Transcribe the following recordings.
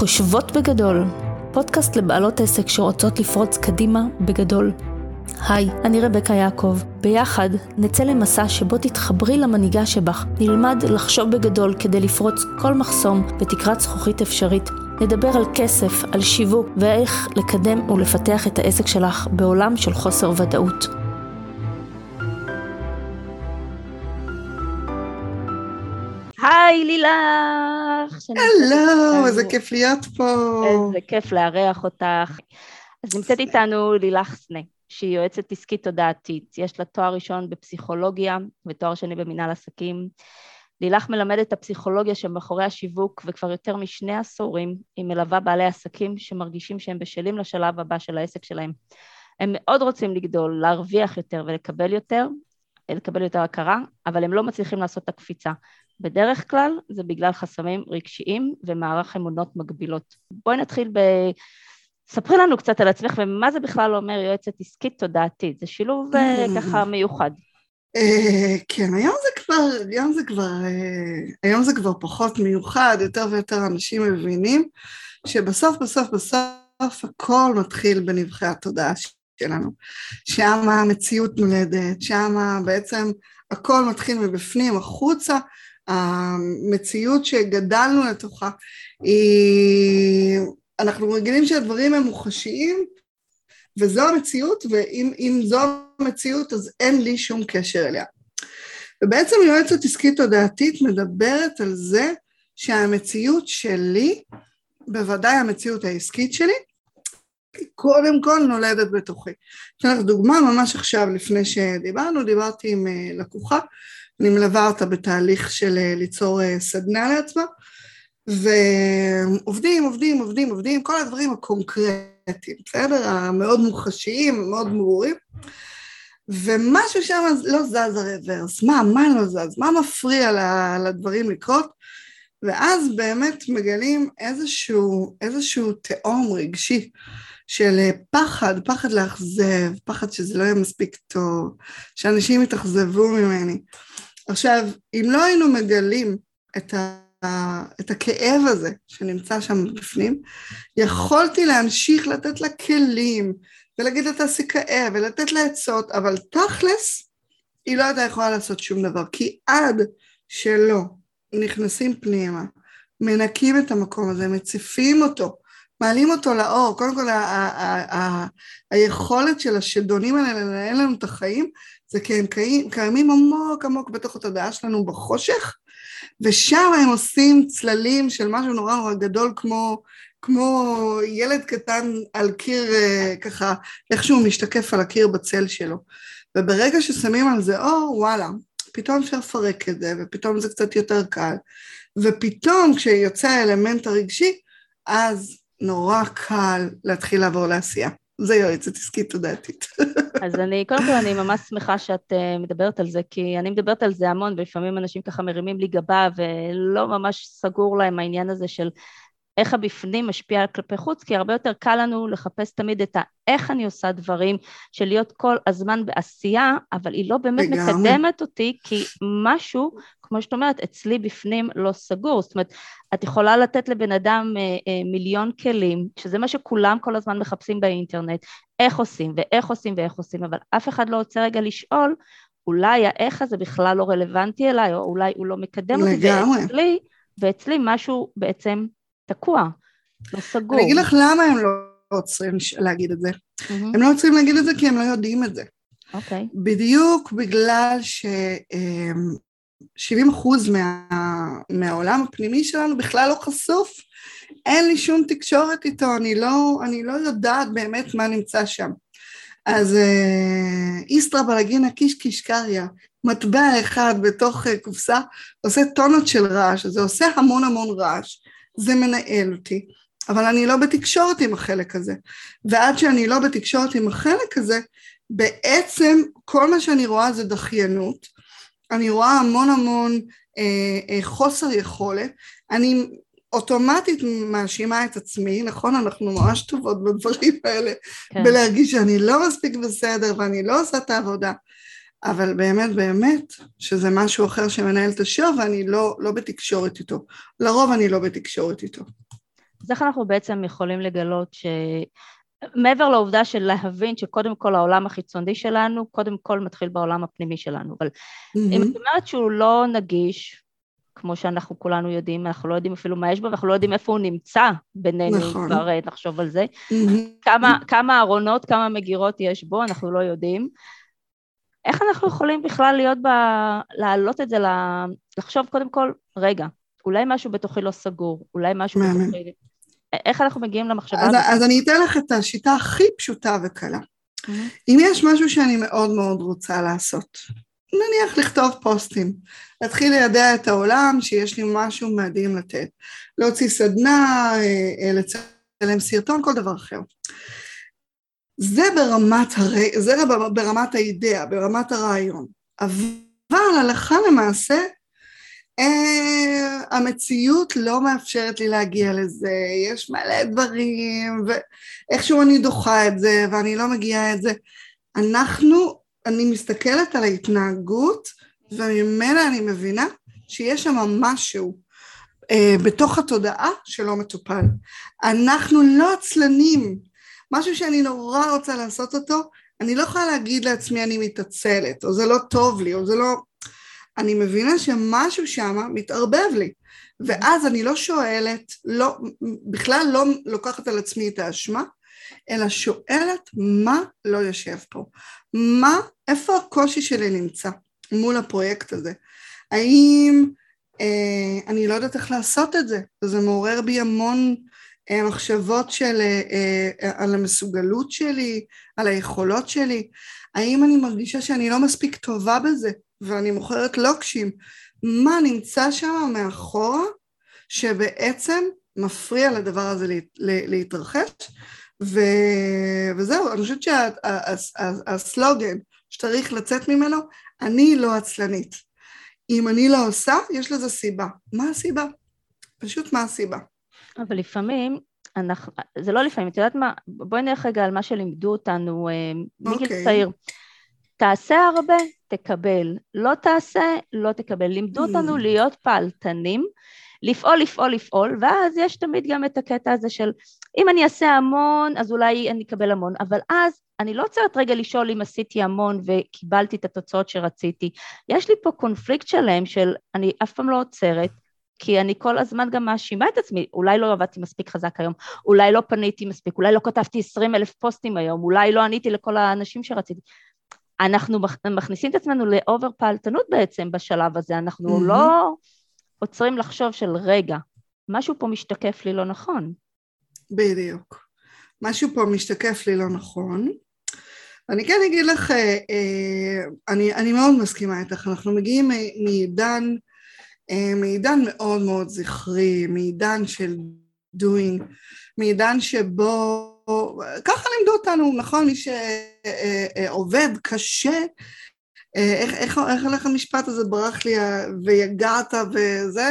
חושבות בגדול, פודקאסט לבעלות עסק שרוצות לפרוץ קדימה בגדול. היי, אני רבקה יעקב. ביחד נצא למסע שבו תתחברי למנהיגה שבך, נלמד לחשוב בגדול כדי לפרוץ כל מחסום בתקרת זכוכית אפשרית. נדבר על כסף, על שיווק ואיך לקדם ולפתח את העסק שלך בעולם של חוסר ודאות. היי לילך! הלו, איזה כיף להיות פה. איזה כיף לארח אותך. אז נמצאת איתנו לילך סנה, שהיא יועצת עסקית תודעתית. יש לה תואר ראשון בפסיכולוגיה ותואר שני במנהל עסקים. לילך מלמדת את הפסיכולוגיה שמאחורי השיווק, וכבר יותר משני עשורים היא מלווה בעלי עסקים שמרגישים שהם בשלים לשלב הבא של העסק שלהם. הם מאוד רוצים לגדול, להרוויח יותר ולקבל יותר, לקבל יותר הכרה, אבל הם לא מצליחים לעשות את הקפיצה. בדרך כלל זה בגלל חסמים רגשיים ומערך אמונות מגבילות. בואי נתחיל ב... ספרי לנו קצת על עצמך ומה זה בכלל אומר יועצת עסקית תודעתית, זה שילוב אה, ככה מיוחד. אה, כן, היום זה כבר, היום זה כבר, אה, היום זה כבר פחות מיוחד, יותר ויותר אנשים מבינים שבסוף בסוף בסוף הכל מתחיל בנבחי התודעה שלנו, שם המציאות נולדת, שם בעצם הכל מתחיל מבפנים החוצה, המציאות שגדלנו לתוכה היא, אנחנו רגילים שהדברים הם מוחשיים וזו המציאות ואם זו המציאות אז אין לי שום קשר אליה. ובעצם יועצת עסקית תודעתית מדברת על זה שהמציאות שלי, בוודאי המציאות העסקית שלי, קודם כל נולדת בתוכי. אתן לך דוגמה, ממש עכשיו לפני שדיברנו, דיברתי עם אה, לקוחה אני מלווה אותה בתהליך של אה, ליצור אה, סדנה לעצמה, ועובדים, עובדים, עובדים, עובדים, כל הדברים הקונקרטיים, בסדר? המאוד מוחשיים, מאוד ברורים, ומשהו שם לא זז הרוורס, מה, מה לא זז? מה מפריע לדברים לקרות? ואז באמת מגלים איזשהו, איזשהו תהום רגשי של אה, פחד, פחד לאכזב, פחד שזה לא יהיה מספיק טוב, שאנשים יתאכזבו ממני. עכשיו, אם לא היינו מגלים את, ה, את הכאב הזה שנמצא שם בפנים, יכולתי להמשיך לתת לה כלים ולהגיד לה תעשי כאב ולתת לה עצות, אבל תכלס היא לא הייתה יכולה לעשות שום דבר, כי עד שלא נכנסים פנימה, מנקים את המקום הזה, מציפים אותו, מעלים אותו לאור, קודם כל היכולת של השדונים האלה לנהל לנו את החיים זה כי הם קיימים, קיימים עמוק עמוק בתוך התודעה שלנו בחושך, ושם הם עושים צללים של משהו נורא נורא גדול כמו, כמו ילד קטן על קיר אה, ככה, איכשהו משתקף על הקיר בצל שלו. וברגע ששמים על זה אור, וואלה, פתאום אפשר לפרק את זה, ופתאום זה קצת יותר קל. ופתאום כשיוצא האלמנט הרגשי, אז נורא קל להתחיל לעבור לעשייה. זה יועצת עסקית תודעתית. אז אני, קודם כל אני ממש שמחה שאת uh, מדברת על זה, כי אני מדברת על זה המון, ולפעמים אנשים ככה מרימים לי גבה, ולא ממש סגור להם העניין הזה של איך הבפנים משפיע כלפי חוץ, כי הרבה יותר קל לנו לחפש תמיד את האיך אני עושה דברים, של להיות כל הזמן בעשייה, אבל היא לא באמת לגמרי. מקדמת אותי, כי משהו, כמו שאת אומרת, אצלי בפנים לא סגור. זאת אומרת, את יכולה לתת לבן אדם אה, אה, מיליון כלים, שזה מה שכולם כל הזמן מחפשים באינטרנט, איך עושים ואיך עושים ואיך עושים, אבל אף אחד לא רוצה רגע לשאול, אולי האיך הזה בכלל לא רלוונטי אליי, או אולי הוא לא מקדם אותי, ואצלי, ואצלי משהו בעצם תקוע, לא סגור. אני אגיד לך למה הם לא עוצרים להגיד את זה. Mm-hmm. הם לא עוצרים להגיד את זה כי הם לא יודעים את זה. אוקיי. Okay. בדיוק בגלל ש... 70 אמ, אחוז מה, מהעולם הפנימי שלנו בכלל לא חשוף. אין לי שום תקשורת איתו, אני לא, אני לא יודעת באמת מה נמצא שם. אז אה, איסטרה בלגינה קיש קיש קריא, מטבע אחד בתוך אה, קופסה, עושה טונות של רעש, זה עושה המון המון רעש. זה מנהל אותי, אבל אני לא בתקשורת עם החלק הזה. ועד שאני לא בתקשורת עם החלק הזה, בעצם כל מה שאני רואה זה דחיינות, אני רואה המון המון אה, אה, חוסר יכולת, אני אוטומטית מאשימה את עצמי, נכון? אנחנו ממש טובות בדברים האלה, כן. בלהרגיש שאני לא מספיק בסדר ואני לא עושה את העבודה. אבל באמת באמת שזה משהו אחר שמנהל את השואו ואני לא, לא בתקשורת איתו. לרוב אני לא בתקשורת איתו. אז איך אנחנו בעצם יכולים לגלות ש... מעבר לעובדה של להבין שקודם כל העולם החיצוני שלנו, קודם כל מתחיל בעולם הפנימי שלנו. אבל mm-hmm. אם את אומרת שהוא לא נגיש, כמו שאנחנו כולנו יודעים, אנחנו לא יודעים אפילו מה יש בו, ואנחנו לא יודעים איפה הוא נמצא בינינו, נכון. כבר אה, נחשוב על זה. Mm-hmm. כמה, כמה ארונות, כמה מגירות יש בו, אנחנו לא יודעים. איך אנחנו יכולים בכלל להיות ב... להעלות את זה, לחשוב קודם כל, רגע, אולי משהו בתוכי לא סגור, אולי משהו בתוכי... איך אנחנו מגיעים למחשבה הזאת? אז אני אתן לך את השיטה הכי פשוטה וקלה. Mm-hmm. אם יש משהו שאני מאוד מאוד רוצה לעשות, נניח לכתוב פוסטים, להתחיל לידע את העולם שיש לי משהו מדהים לתת, להוציא סדנה, אה, אה, לצלם סרטון, כל דבר אחר. זה ברמת, הר... זה ברמת האידאה, ברמת הרעיון. אבל הלכה למעשה אה, המציאות לא מאפשרת לי להגיע לזה, יש מלא דברים, ואיכשהו אני דוחה את זה, ואני לא מגיעה את זה. אנחנו, אני מסתכלת על ההתנהגות, וממנה אני מבינה שיש שם משהו אה, בתוך התודעה שלא מטופל. אנחנו לא עצלנים. משהו שאני נורא רוצה לעשות אותו, אני לא יכולה להגיד לעצמי אני מתעצלת, או זה לא טוב לי, או זה לא... אני מבינה שמשהו שם מתערבב לי, ואז אני לא שואלת, לא, בכלל לא לוקחת על עצמי את האשמה, אלא שואלת מה לא יושב פה, מה, איפה הקושי שלי נמצא מול הפרויקט הזה, האם אה, אני לא יודעת איך לעשות את זה, וזה מעורר בי המון אה, מחשבות של, אה, אה, על המסוגלות שלי, על היכולות שלי, האם אני מרגישה שאני לא מספיק טובה בזה, ואני מוכרת לוקשים, מה נמצא שם מאחורה שבעצם מפריע לדבר הזה להתרחש ו... וזהו, אני חושבת שהסלוגן שה... שצריך לצאת ממנו, אני לא עצלנית. אם אני לא עושה, יש לזה סיבה. מה הסיבה? פשוט מה הסיבה. אבל לפעמים, אנחנו, זה לא לפעמים, את יודעת מה, בואי נלך רגע על מה שלימדו אותנו אה, מגיל okay. אוקיי. צעיר. תעשה הרבה, תקבל. לא תעשה, לא תקבל. לימדו אותנו mm. להיות פעלתנים, לפעול, לפעול, לפעול, ואז יש תמיד גם את הקטע הזה של אם אני אעשה המון, אז אולי אני אקבל המון, אבל אז אני לא עוצרת רגע לשאול אם עשיתי המון וקיבלתי את התוצאות שרציתי. יש לי פה קונפליקט שלם של אני אף פעם לא עוצרת, כי אני כל הזמן גם מאשימה את עצמי, אולי לא עבדתי מספיק חזק היום, אולי לא פניתי מספיק, אולי לא כתבתי עשרים אלף פוסטים היום, אולי לא עניתי לכל האנשים שרציתי. אנחנו מכניסים את עצמנו לאובר פעלתנות בעצם בשלב הזה, אנחנו mm-hmm. לא עוצרים לחשוב של רגע, משהו פה משתקף לי לא נכון. בדיוק. משהו פה משתקף לי לא נכון. אני כן אגיד לך, אה, אה, אני, אני מאוד מסכימה איתך, אנחנו מגיעים מעידן, אה, מעידן מאוד מאוד זכרי, מעידן של doing, מעידן שבו ככה לימדו אותנו, נכון? מי שעובד קשה, איך, איך, איך הולך המשפט הזה, ברח לי, ויגעת וזה?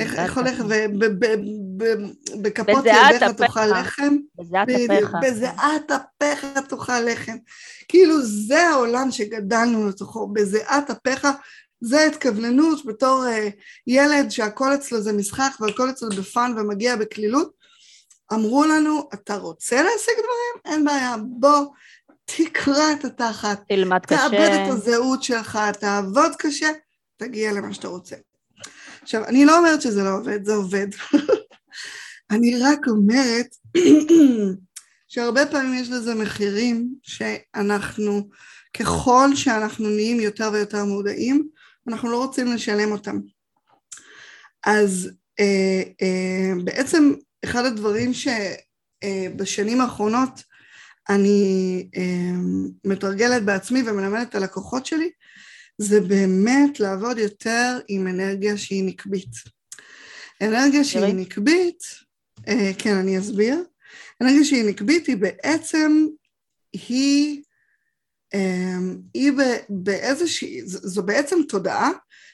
איך, איך הולך, ובכפות ידיך תאכל לחם? בזיעת אפיך. בזיעת אפיך תאכל לחם. כאילו זה העולם שגדלנו לתוכו, בזיעת אפיך זה התכווננות בתור uh, ילד שהכל אצלו זה משחק והכל אצלו בפאן ומגיע בקלילות, אמרו לנו, אתה רוצה להשיג דברים? אין בעיה, בוא, תקרא את התחת, תלמד קשה, תאבד את הזהות שלך, תעבוד קשה, תגיע למה שאתה רוצה. עכשיו, אני לא אומרת שזה לא עובד, זה עובד. אני רק אומרת שהרבה פעמים יש לזה מחירים שאנחנו, ככל שאנחנו נהיים יותר ויותר מודעים, אנחנו לא רוצים לשלם אותם. אז אה, אה, בעצם אחד הדברים שבשנים האחרונות אני אה, מתרגלת בעצמי ומלמדת את הלקוחות שלי, זה באמת לעבוד יותר עם אנרגיה שהיא נקבית. אנרגיה שהיא נקבית, אה, כן, אני אסביר. אנרגיה שהיא נקבית היא בעצם, היא, אה, היא באיזושהי, זו בעצם תודעה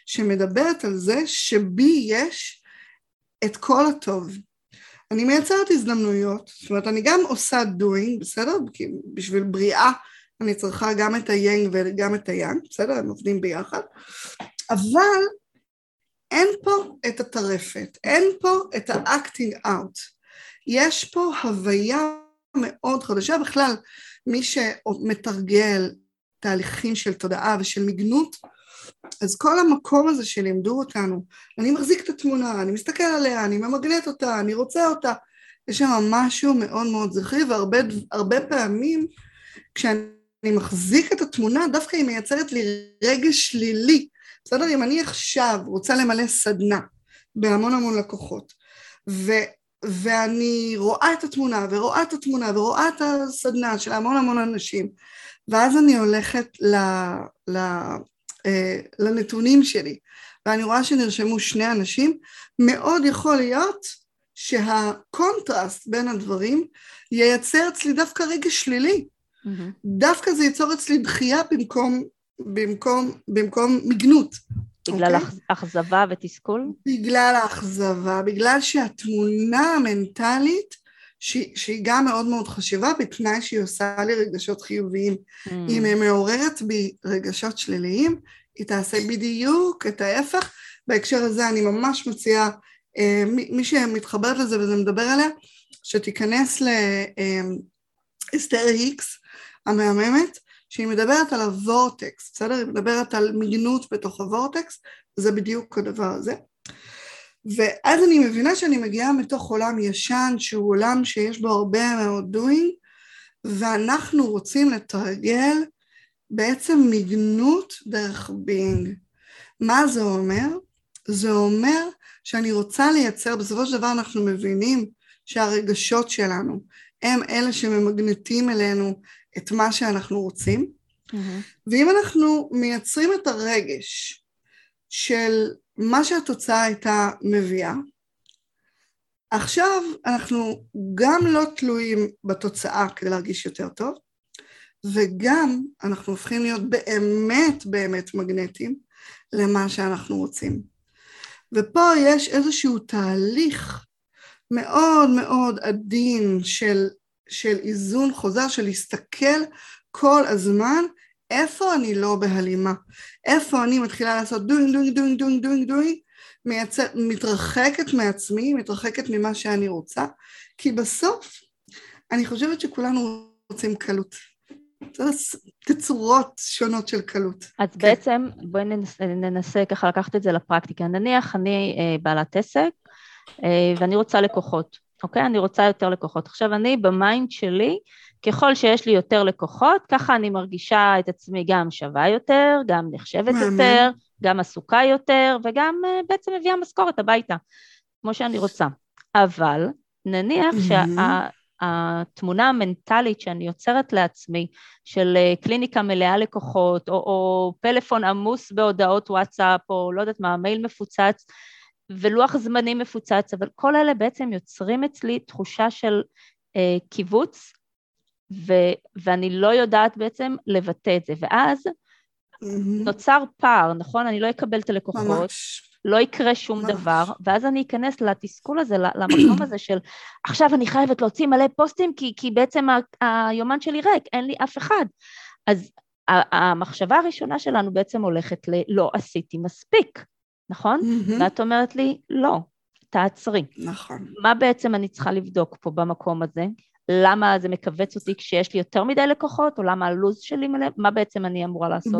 שמדברת על זה שבי יש את כל הטוב. אני מייצרת הזדמנויות, זאת אומרת אני גם עושה doing, בסדר? כי בשביל בריאה אני צריכה גם את היינג וגם את היאנג, בסדר? הם עובדים ביחד, אבל אין פה את הטרפת, אין פה את ה-acting out, יש פה הוויה מאוד חדשה, בכלל מי שמתרגל תהליכים של תודעה ושל מגנות, אז כל המקום הזה שלימדו אותנו, אני מחזיק את התמונה, אני מסתכל עליה, אני ממגנט אותה, אני רוצה אותה, יש שם משהו מאוד מאוד זכרי, והרבה פעמים כשאני מחזיק את התמונה, דווקא היא מייצרת לי רגש שלילי. בסדר? אם אני עכשיו רוצה למלא סדנה בהמון המון לקוחות, ו, ואני רואה את התמונה, ורואה את התמונה, ורואה את הסדנה של המון המון אנשים, ואז אני הולכת ל, ל, אה, לנתונים שלי, ואני רואה שנרשמו שני אנשים, מאוד יכול להיות שהקונטרסט בין הדברים ייצר אצלי דווקא רגע שלילי. Mm-hmm. דווקא זה ייצור אצלי דחייה במקום, במקום, במקום מגנות. בגלל okay? אוקיי? אכזבה ותסכול? בגלל האכזבה, בגלל שהתמונה המנטלית, שהיא, שהיא גם מאוד מאוד חשובה, בתנאי שהיא עושה לי רגשות חיוביים. Mm. אם היא מעוררת בי רגשות שליליים, היא תעשה בדיוק את ההפך. בהקשר הזה אני ממש מציעה אה, מי שמתחברת לזה וזה מדבר עליה, שתיכנס לאסתר אה, היקס המהממת, שהיא מדברת על הוורטקס, בסדר? היא מדברת על מגנות בתוך הוורטקס, זה בדיוק הדבר הזה. ואז אני מבינה שאני מגיעה מתוך עולם ישן, שהוא עולם שיש בו הרבה מאוד doing, ואנחנו רוצים לתרגל בעצם מגנות דרך בינג. מה זה אומר? זה אומר שאני רוצה לייצר, בסופו של דבר אנחנו מבינים שהרגשות שלנו הם אלה שממגנטים אלינו את מה שאנחנו רוצים, mm-hmm. ואם אנחנו מייצרים את הרגש של מה שהתוצאה הייתה מביאה, עכשיו אנחנו גם לא תלויים בתוצאה כדי להרגיש יותר טוב, וגם אנחנו הופכים להיות באמת באמת מגנטיים למה שאנחנו רוצים. ופה יש איזשהו תהליך מאוד מאוד עדין של, של איזון חוזר, של להסתכל כל הזמן איפה אני לא בהלימה, איפה אני מתחילה לעשות doing, doing, doing, doing, doing, doing, מייצר, מתרחקת מעצמי, מתרחקת ממה שאני רוצה, כי בסוף אני חושבת שכולנו רוצים קלות. תצורות שונות של קלות. אז כן. בעצם בואי ננסה, ננסה ככה לקחת את זה לפרקטיקה. נניח אני אה, בעלת עסק אה, ואני רוצה לקוחות, אוקיי? אני רוצה יותר לקוחות. עכשיו אני במיינד שלי, ככל שיש לי יותר לקוחות, ככה אני מרגישה את עצמי גם שווה יותר, גם נחשבת מה, יותר? גם עסוקה יותר, וגם אה, בעצם מביאה משכורת הביתה, כמו שאני רוצה. אבל נניח mm-hmm. שה... המנטלית שאני יוצרת לעצמי של אה, קליניקה מלאה לקוחות, או, או פלאפון עמוס בהודעות וואטסאפ, או לא יודעת מה, מייל מפוצץ, ולוח זמנים מפוצץ, אבל כל אלה בעצם יוצרים אצלי תחושה של אה, קיבוץ, ו, ואני לא יודעת בעצם לבטא את זה. ואז mm-hmm. נוצר פער, נכון? אני לא אקבל את הלקוחות. ממש. לא יקרה שום ממש. דבר, ואז אני אכנס לתסכול הזה, למקום הזה של עכשיו אני חייבת להוציא מלא פוסטים כי, כי בעצם היומן שלי ריק, אין לי אף אחד. אז המחשבה הראשונה שלנו בעצם הולכת ללא עשיתי מספיק, נכון? Mm-hmm. ואת אומרת לי, לא, תעצרי. נכון. מה בעצם אני צריכה לבדוק פה במקום הזה? למה זה מכווץ אותי כשיש לי יותר מדי לקוחות, או למה הלו"ז שלי מלא? מה בעצם אני אמורה לעשות?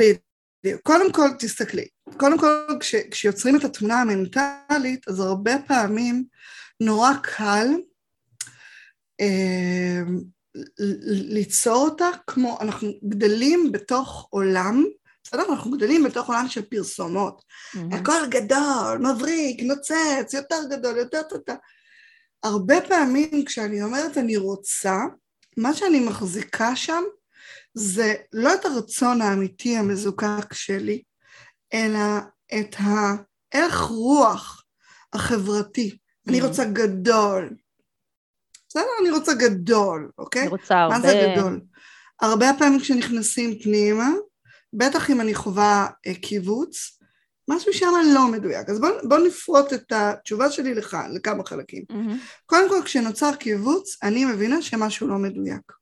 קודם כל תסתכלי, קודם כל כש, כשיוצרים את התמונה המנטלית אז הרבה פעמים נורא קל אה, ליצור אותה כמו אנחנו גדלים בתוך עולם בסדר? אנחנו גדלים בתוך עולם של פרסומות mm-hmm. הכל גדול, מבריק, נוצץ, יותר גדול, יותר טוטה הרבה פעמים כשאני אומרת אני רוצה מה שאני מחזיקה שם זה לא את הרצון האמיתי המזוקק שלי, אלא את הערך רוח החברתי. אני רוצה גדול. בסדר? אני רוצה גדול, אוקיי? אני רוצה הרבה. מה זה גדול? הרבה פעמים כשנכנסים פנימה, בטח אם אני חווה אה, קיבוץ, משהו שם לא מדויק. אז בואו בוא נפרוט את התשובה שלי לך, לכמה חלקים. Mm-hmm. קודם כל, כשנוצר קיבוץ, אני מבינה שמשהו לא מדויק.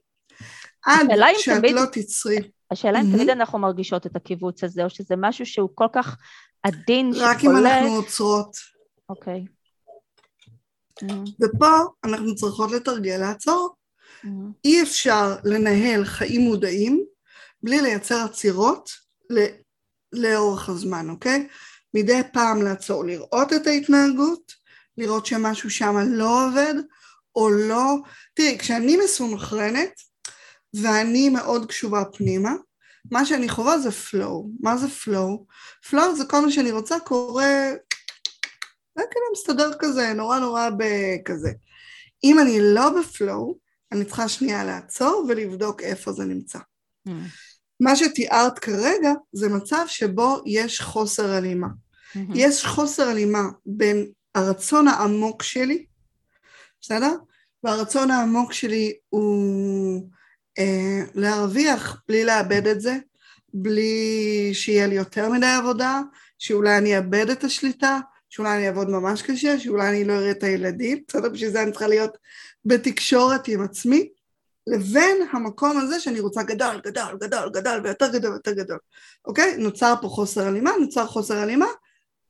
עד שאת תמיד, לא תצרי. השאלה אם mm-hmm. תמיד אנחנו מרגישות את הקיבוץ הזה, או שזה משהו שהוא כל כך עדין, רק אם אנחנו עוצרות. אוקיי. ופה אנחנו צריכות לתרגל לעצור. אי אפשר לנהל חיים מודעים בלי לייצר עצירות לאורך הזמן, אוקיי? מדי פעם לעצור, לראות את ההתנהגות, לראות שמשהו שם לא עובד, או לא... תראי, כשאני מסונכרנת, ואני מאוד קשובה פנימה, מה שאני חווה זה flow. מה זה flow? flow זה כל מה שאני רוצה קורה, זה כאילו מסתדר כזה, נורא נורא בכזה. אם אני לא בפלואו, אני צריכה שנייה לעצור ולבדוק איפה זה נמצא. Mm. מה שתיארת כרגע זה מצב שבו יש חוסר הלימה. Mm-hmm. יש חוסר הלימה בין הרצון העמוק שלי, בסדר? והרצון העמוק שלי הוא אה, להרוויח בלי לאבד את זה, בלי שיהיה לי יותר מדי עבודה, שאולי אני אאבד את השליטה, שאולי אני אעבוד ממש קשה, שאולי אני לא אראה את הילדים, בסדר? בשביל זה אני צריכה להיות בתקשורת עם עצמי, לבין המקום הזה שאני רוצה גדול, גדול, גדול, גדול, ויותר גדול ויותר גדול, אוקיי? נוצר פה חוסר הלימה, נוצר חוסר הלימה,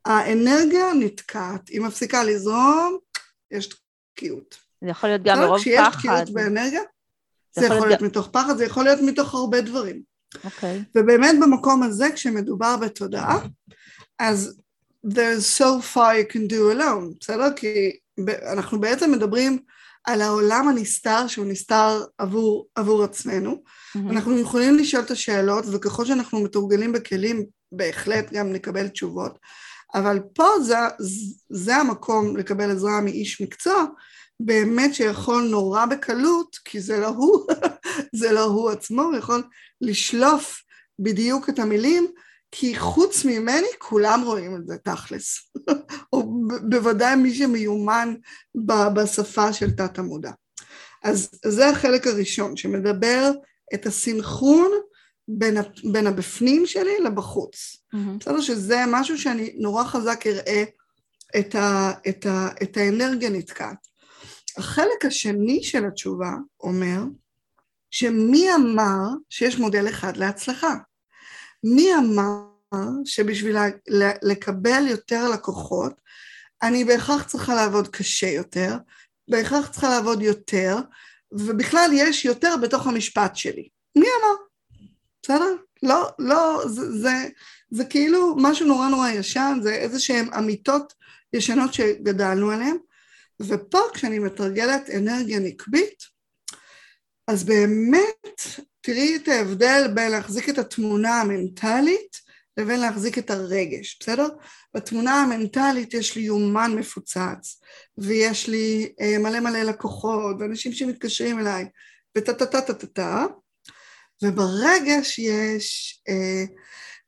האנרגיה נתקעת, היא מפסיקה לזרום, יש תקיעות. זה יכול להיות גם מרוב פחד. כשיש תקיעות באנרגיה, זה יכול להיות מתוך פחד, זה יכול להיות מתוך הרבה דברים. אוקיי. ובאמת במקום הזה, כשמדובר בתודעה, אז there's so far you can do alone, בסדר? כי אנחנו בעצם מדברים על העולם הנסתר שהוא נסתר עבור, עבור עצמנו. Mm-hmm. אנחנו יכולים לשאול את השאלות, וככל שאנחנו מתורגלים בכלים, בהחלט גם נקבל תשובות. אבל פה זה, זה המקום לקבל עזרה מאיש מקצוע, באמת שיכול נורא בקלות, כי זה לא הוא, זה לא הוא עצמו, הוא יכול לשלוף בדיוק את המילים, כי חוץ ממני כולם רואים את זה תכלס, או בוודאי מי שמיומן בשפה של תת המודע. אז זה החלק הראשון שמדבר את הסינכרון בין, בין הבפנים שלי לבחוץ. Mm-hmm. בסדר? שזה משהו שאני נורא חזק אראה את, ה, את, ה, את האנרגיה נתקעת. החלק השני של התשובה אומר שמי אמר שיש מודל אחד להצלחה? מי אמר שבשביל לקבל יותר לקוחות אני בהכרח צריכה לעבוד קשה יותר, בהכרח צריכה לעבוד יותר, ובכלל יש יותר בתוך המשפט שלי. מי אמר? בסדר? לא, לא, זה, זה, זה כאילו משהו נורא נורא ישן, זה איזה שהן אמיתות ישנות שגדלנו עליהן, ופה כשאני מתרגלת אנרגיה נקבית, אז באמת תראי את ההבדל בין להחזיק את התמונה המנטלית לבין להחזיק את הרגש, בסדר? בתמונה המנטלית יש לי יומן מפוצץ, ויש לי אה, מלא מלא לקוחות, ואנשים שמתקשרים אליי, וטה טה טה טה טה טה, וברגש יש אה,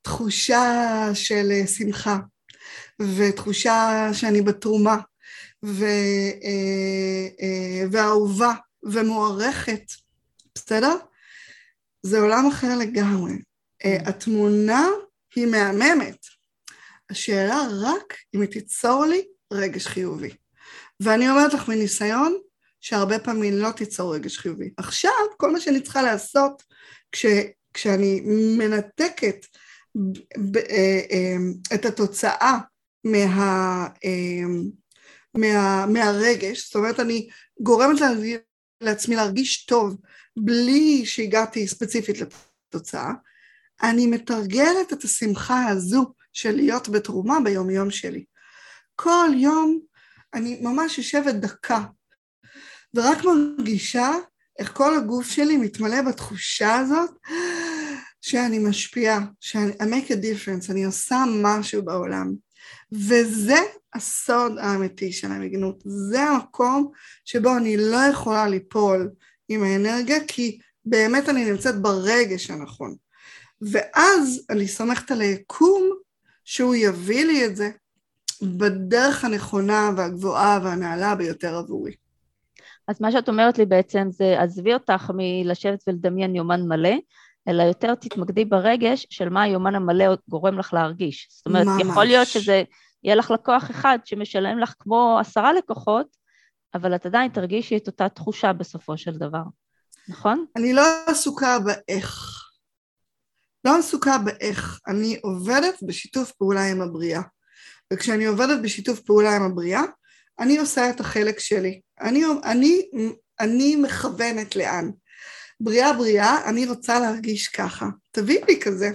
תחושה של אה, שמחה, ותחושה שאני בתרומה, ו, אה, אה, ואהובה ומוערכת, בסדר? זה עולם אחר לגמרי. אה, התמונה היא מהממת. השאלה רק אם היא תיצור לי רגש חיובי. ואני אומרת לך מניסיון שהרבה פעמים לא תיצור רגש חיובי. עכשיו, כל מה שאני צריכה לעשות כש, כשאני מנתקת ב, אה, אה, את התוצאה מה, אה, מה, מהרגש, זאת אומרת אני גורמת לעצמי להרגיש טוב בלי שהגעתי ספציפית לתוצאה, אני מתרגלת את השמחה הזו של להיות בתרומה ביומיום שלי. כל יום אני ממש יושבת דקה, ורק מרגישה איך כל הגוף שלי מתמלא בתחושה הזאת שאני משפיעה, שאני I make a difference, אני עושה משהו בעולם. וזה הסוד האמיתי של המגנות, זה המקום שבו אני לא יכולה ליפול עם האנרגיה, כי באמת אני נמצאת ברגש הנכון. ואז אני סומכת על היקום שהוא יביא לי את זה בדרך הנכונה והגבוהה והנעלה ביותר עבורי. אז מה שאת אומרת לי בעצם זה, עזבי אותך מלשבת ולדמיין יומן מלא, אלא יותר תתמקדי ברגש של מה היומן המלא גורם לך להרגיש. זאת אומרת, ממש. יכול להיות שזה יהיה לך לקוח אחד שמשלם לך כמו עשרה לקוחות, אבל את עדיין תרגישי את אותה תחושה בסופו של דבר, נכון? אני לא עסוקה באיך. לא עסוקה באיך, אני עובדת בשיתוף פעולה עם הבריאה. וכשאני עובדת בשיתוף פעולה עם הבריאה, אני עושה את החלק שלי. אני, אני, אני מכוונת לאן. בריאה בריאה, אני רוצה להרגיש ככה. תביאי לי כזה.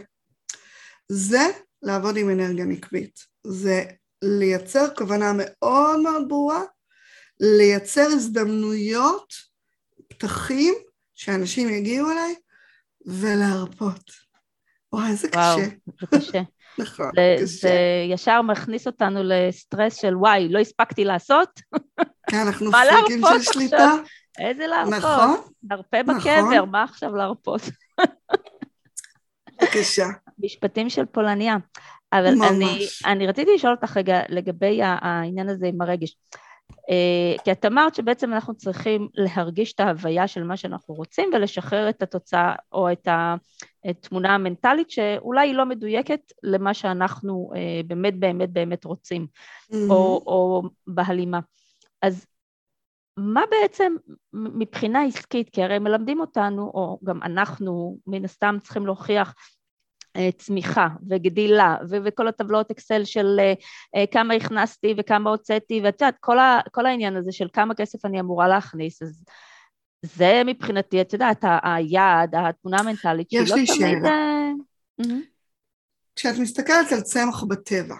זה לעבוד עם אנרגיה נקבית. זה לייצר כוונה מאוד מאוד ברורה, לייצר הזדמנויות, פתחים, שאנשים יגיעו אליי, ולהרפות. וואי, איזה וואו, קשה. זה קשה. נכון, זה, קשה. זה ישר מכניס אותנו לסטרס של וואי, לא הספקתי לעשות, כן, אנחנו פריקים של שליטה. איזה להרפות. נכון, נרפה נכון. בקבר, מה עכשיו להרפות? בבקשה. משפטים של פולניה. אבל ממש. אני, אני רציתי לשאול אותך רגע לגבי העניין הזה עם הרגש. אה, כי את אמרת שבעצם אנחנו צריכים להרגיש את ההוויה של מה שאנחנו רוצים ולשחרר את התוצאה או את התמונה המנטלית שאולי היא לא מדויקת למה שאנחנו אה, באמת באמת באמת רוצים או, או בהלימה. אז מה בעצם מבחינה עסקית, כי הרי מלמדים אותנו, או גם אנחנו מן הסתם צריכים להוכיח צמיחה וגדילה ו- וכל הטבלאות אקסל של אה, אה, כמה הכנסתי וכמה הוצאתי ואת יודעת כל, ה- כל העניין הזה של כמה כסף אני אמורה להכניס אז זה מבחינתי את יודעת ה- היעד התמונה המנטלית יש לי לא תמיד... שאלה. אה. כשאת מסתכלת על צמח בטבע,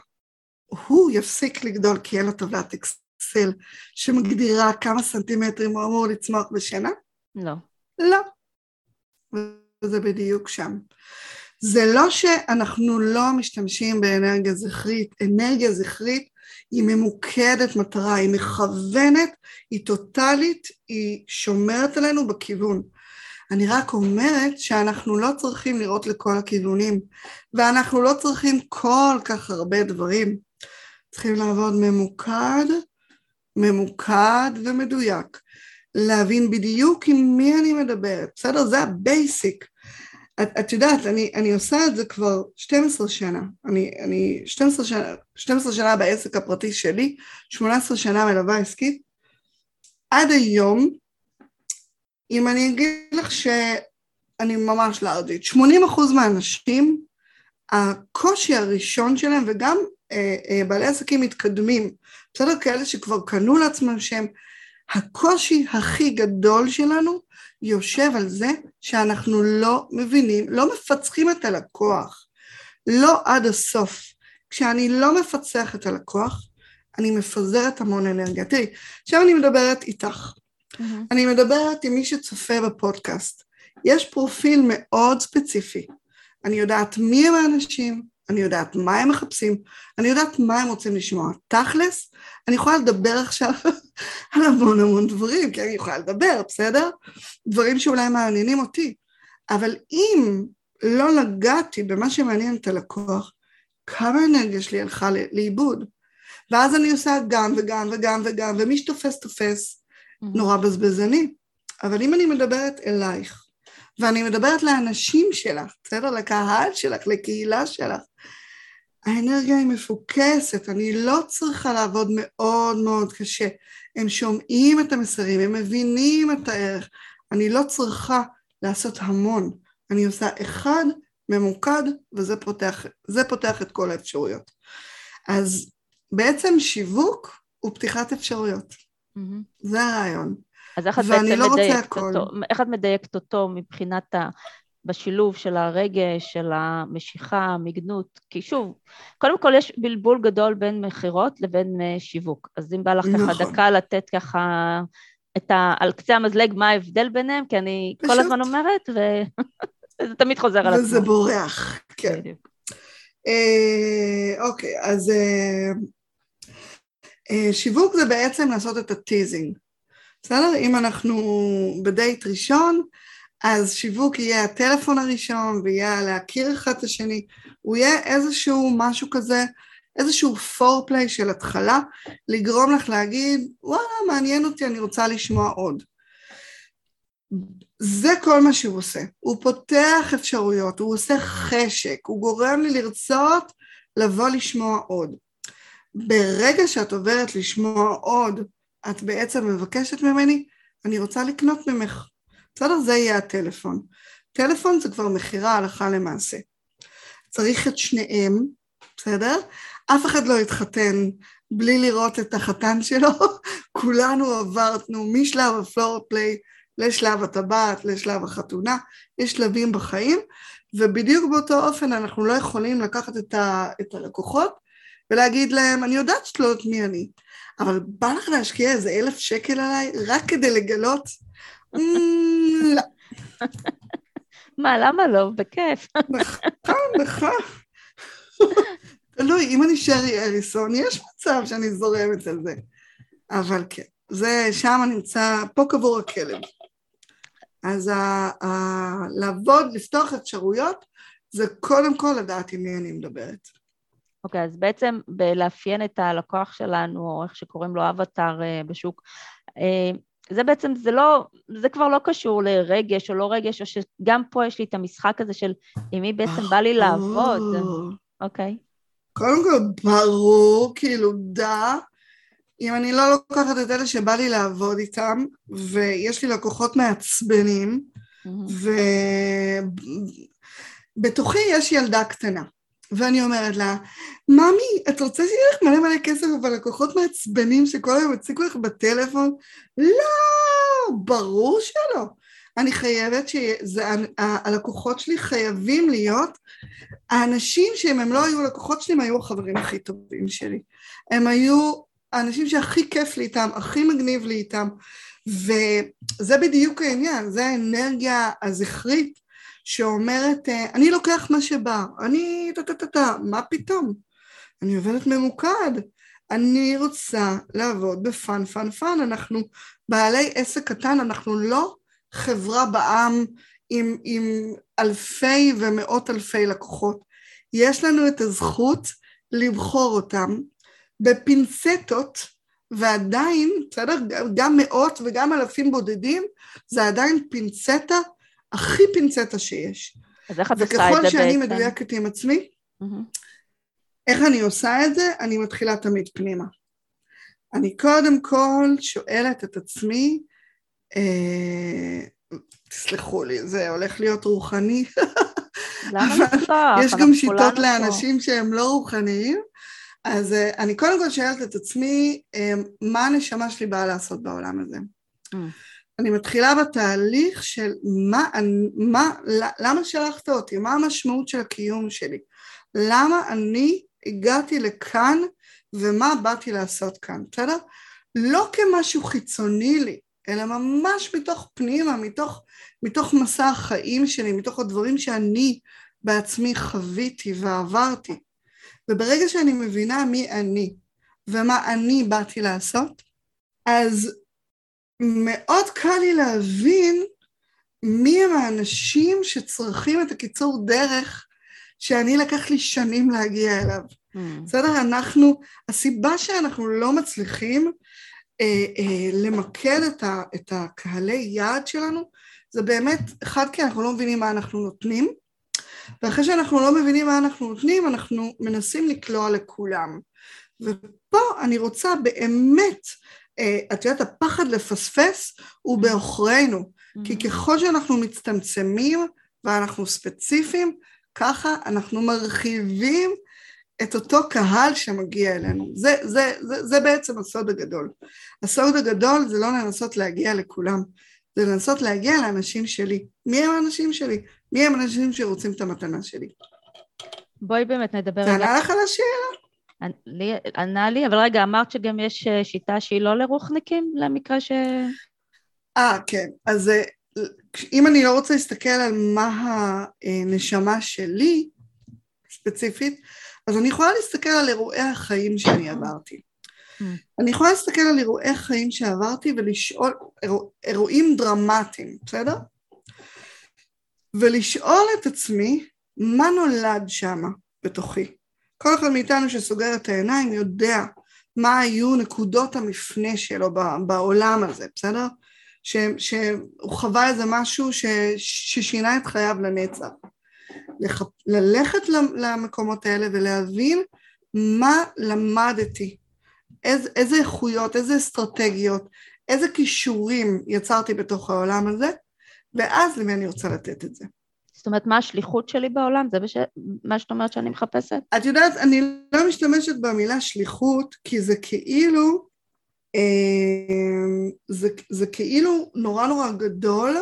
הוא יפסיק לגדול כי אין לו טבלת אקסל שמגדירה כמה סנטימטרים הוא אמור לצמוח בשנה? לא. לא. וזה בדיוק שם. זה לא שאנחנו לא משתמשים באנרגיה זכרית, אנרגיה זכרית היא ממוקדת מטרה, היא מכוונת, היא טוטאלית, היא שומרת עלינו בכיוון. אני רק אומרת שאנחנו לא צריכים לראות לכל הכיוונים, ואנחנו לא צריכים כל כך הרבה דברים. צריכים לעבוד ממוקד, ממוקד ומדויק. להבין בדיוק עם מי אני מדברת, בסדר? זה ה basic. את, את יודעת, אני, אני עושה את זה כבר 12 שנה. אני, אני 12 שנה, 12 שנה בעסק הפרטי שלי, 18 שנה מלווה עסקית. עד היום, אם אני אגיד לך שאני ממש לארג'ית, 80% מהאנשים, הקושי הראשון שלהם, וגם אה, אה, בעלי עסקים מתקדמים, בסדר? כאלה שכבר קנו לעצמם שם, הקושי הכי גדול שלנו יושב על זה שאנחנו לא מבינים, לא מפצחים את הלקוח, לא עד הסוף. כשאני לא מפצח את הלקוח, אני מפזרת המון אנרגיה. תראי, עכשיו אני מדברת איתך, מהמם. אני מדברת עם מי שצופה בפודקאסט. יש פרופיל מאוד ספציפי. אני יודעת מי הם האנשים, אני יודעת מה הם מחפשים, אני יודעת מה הם רוצים לשמוע. תכלס, אני יכולה לדבר עכשיו על המון המון דברים, כי אני יכולה לדבר, בסדר? דברים שאולי מעניינים אותי. אבל אם לא נגעתי במה שמעניין את הלקוח, כמה אנרגיה שלי הלכה לאיבוד. ואז אני עושה גם וגם וגם וגם, ומי שתופס תופס, נורא בזבזני. אבל אם אני מדברת אלייך, ואני מדברת לאנשים שלך, בסדר? לקהל שלך, לקהילה שלך, האנרגיה היא מפוקסת, אני לא צריכה לעבוד מאוד מאוד קשה. הם שומעים את המסרים, הם מבינים את הערך. אני לא צריכה לעשות המון. אני עושה אחד ממוקד, וזה פותח, פותח את כל האפשרויות. אז בעצם שיווק הוא פתיחת אפשרויות. מהמם. זה הרעיון. אז איך את בעצם לא מדייקת. אותו? איך את מדייקת אותו מבחינת ה... בשילוב של הרגש, של המשיכה, המגנות? כי שוב, קודם כל יש בלבול גדול בין מכירות לבין אה, שיווק. אז אם בא לך ככה נכון. דקה לתת ככה את ה... על קצה המזלג מה ההבדל ביניהם, כי אני כל פשוט. הזמן אומרת, וזה תמיד חוזר על עצמו. וזה בורח, כן. בדיוק. אה, אוקיי, אז אה, אה, שיווק זה בעצם לעשות את הטיזינג. בסדר? אם אנחנו בדייט ראשון, אז שיווק יהיה הטלפון הראשון ויהיה להכיר אחד את השני, הוא יהיה איזשהו משהו כזה, איזשהו פורפליי של התחלה, לגרום לך להגיד, וואלה, מעניין אותי, אני רוצה לשמוע עוד. זה כל מה שהוא עושה. הוא פותח אפשרויות, הוא עושה חשק, הוא גורם לי לרצות לבוא לשמוע עוד. ברגע שאת עוברת לשמוע עוד, את בעצם מבקשת ממני, אני רוצה לקנות ממך. בסדר? זה יהיה הטלפון. טלפון זה כבר מכירה הלכה למעשה. צריך את שניהם, בסדר? אף אחד לא יתחתן בלי לראות את החתן שלו, כולנו עברנו משלב הפלור פליי לשלב הטבעת, לשלב החתונה, יש שלבים בחיים, ובדיוק באותו אופן אנחנו לא יכולים לקחת את, ה, את הלקוחות ולהגיד להם, אני יודעת שאת לא יודעת מי אני, אבל בא לך להשקיע איזה אלף שקל עליי רק כדי לגלות? לא. מה, למה לא? בכיף. נכון, נכון. תלוי, אם אני שרי אריסון, יש מצב שאני זורמת על זה. אבל כן, זה, שם נמצא, פה קבור הכלב. אז ה, ה, לעבוד, לפתוח אפשרויות, זה קודם כל לדעת עם מי אני מדברת. אוקיי, okay, אז בעצם בלאפיין את הלקוח שלנו, או איך שקוראים לו אבטאר אה, בשוק, אה, זה בעצם, זה לא, זה כבר לא קשור לרגש או לא רגש, או שגם פה יש לי את המשחק הזה של עם מי בעצם בא לי לעבוד, אוקיי? Okay. קודם כל, ברור, כאילו, דע, אם אני לא לוקחת את אלה שבא לי לעבוד איתם, ויש לי לקוחות מעצבנים, ובתוכי יש ילדה קטנה, ואני אומרת לה, ממי, את רוצה שיהיה לך מלא מלא כסף, אבל לקוחות מעצבנים שכל היום יציקו לך בטלפון? לא, ברור שלא. אני חייבת שהלקוחות שלי חייבים להיות האנשים שאם הם לא היו לקוחות שלי, הם היו החברים הכי טובים שלי. הם היו האנשים שהכי כיף לי איתם, הכי מגניב לי איתם, וזה בדיוק העניין, זה האנרגיה הזכרית שאומרת, אני לוקח מה שבא, אני טה-טה-טה, מה פתאום? אני עובדת ממוקד, אני רוצה לעבוד בפאן פאן פאן, אנחנו בעלי עסק קטן, אנחנו לא חברה בעם עם, עם אלפי ומאות אלפי לקוחות. יש לנו את הזכות לבחור אותם בפינצטות, ועדיין, בסדר? גם מאות וגם אלפים בודדים, זה עדיין פינצטה, הכי פינצטה שיש. אז איך את עושה את זה בעצם? וככל שאני מדויקת עם עצמי, mm-hmm. איך אני עושה את זה? אני מתחילה תמיד פנימה. אני קודם כל שואלת את עצמי, אה, תסלחו לי, זה הולך להיות רוחני. למה לפתוח? יש גם שיטות לאנשים שהם לא רוחניים, אז אה, אני קודם כל שואלת את עצמי, אה, מה הנשמה שלי באה לעשות בעולם הזה? Mm. אני מתחילה בתהליך של מה, מה, למה שלחת אותי? מה המשמעות של הקיום שלי? למה אני הגעתי לכאן ומה באתי לעשות כאן, בסדר? לא כמשהו חיצוני לי, אלא ממש מתוך פנימה, מתוך, מתוך מסע החיים שלי, מתוך הדברים שאני בעצמי חוויתי ועברתי. וברגע שאני מבינה מי אני ומה אני באתי לעשות, אז מאוד קל לי להבין מי הם האנשים שצריכים את הקיצור דרך שאני לקח לי שנים להגיע אליו. Mm. בסדר? אנחנו, הסיבה שאנחנו לא מצליחים אה, אה, למקד את, ה, את הקהלי יעד שלנו זה באמת, אחד כי אנחנו לא מבינים מה אנחנו נותנים ואחרי שאנחנו לא מבינים מה אנחנו נותנים אנחנו מנסים לקלוע לכולם ופה אני רוצה באמת, את יודעת הפחד לפספס הוא בעוכרינו mm-hmm. כי ככל שאנחנו מצטמצמים ואנחנו ספציפיים ככה אנחנו מרחיבים את אותו קהל שמגיע אלינו. זה, זה, זה, זה בעצם הסוד הגדול. הסוד הגדול זה לא לנסות להגיע לכולם, זה לנסות להגיע לאנשים שלי. מי הם האנשים שלי? מי הם האנשים שרוצים את המתנה שלי? בואי באמת נדבר. זה ענה לך על השאלה? ענה לי, אבל רגע, אמרת שגם יש אה, שיטה שהיא לא לרוחניקים, למקרה ש... אה, כן. אז אה, אם אני לא רוצה להסתכל על מה הנשמה שלי, ספציפית, אז אני יכולה להסתכל על אירועי החיים שאני עברתי. Mm. אני יכולה להסתכל על אירועי חיים שעברתי ולשאול, אירוע, אירועים דרמטיים, בסדר? ולשאול את עצמי מה נולד שם בתוכי. כל אחד מאיתנו שסוגר את העיניים יודע מה היו נקודות המפנה שלו בעולם הזה, בסדר? ש, שהוא חווה איזה משהו ש, ששינה את חייו לנצח. לח... ללכת למקומות האלה ולהבין מה למדתי, איזה, איזה איכויות, איזה אסטרטגיות, איזה כישורים יצרתי בתוך העולם הזה, ואז למי אני רוצה לתת את זה. זאת אומרת, מה השליחות שלי בעולם? זה בש... מה שאת אומרת שאני מחפשת? את יודעת, אני לא משתמשת במילה שליחות, כי זה כאילו, אה, זה, זה כאילו נורא נורא גדול,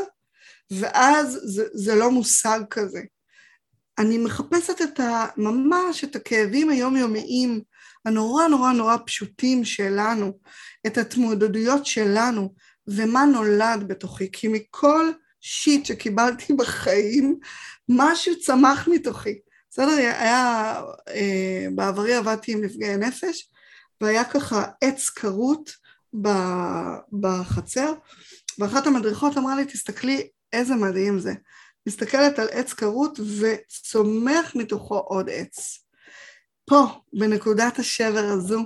ואז זה, זה לא מושג כזה. אני מחפשת את ה... ממש את הכאבים היומיומיים הנורא נורא נורא פשוטים שלנו, את התמודדויות שלנו, ומה נולד בתוכי, כי מכל שיט שקיבלתי בחיים, משהו צמח מתוכי. בסדר? היה, אה, בעברי עבדתי עם נפגעי נפש, והיה ככה עץ כרות בחצר, ואחת המדריכות אמרה לי, תסתכלי איזה מדהים זה. מסתכלת על עץ כרות וצומח מתוכו עוד עץ. פה, בנקודת השבר הזו,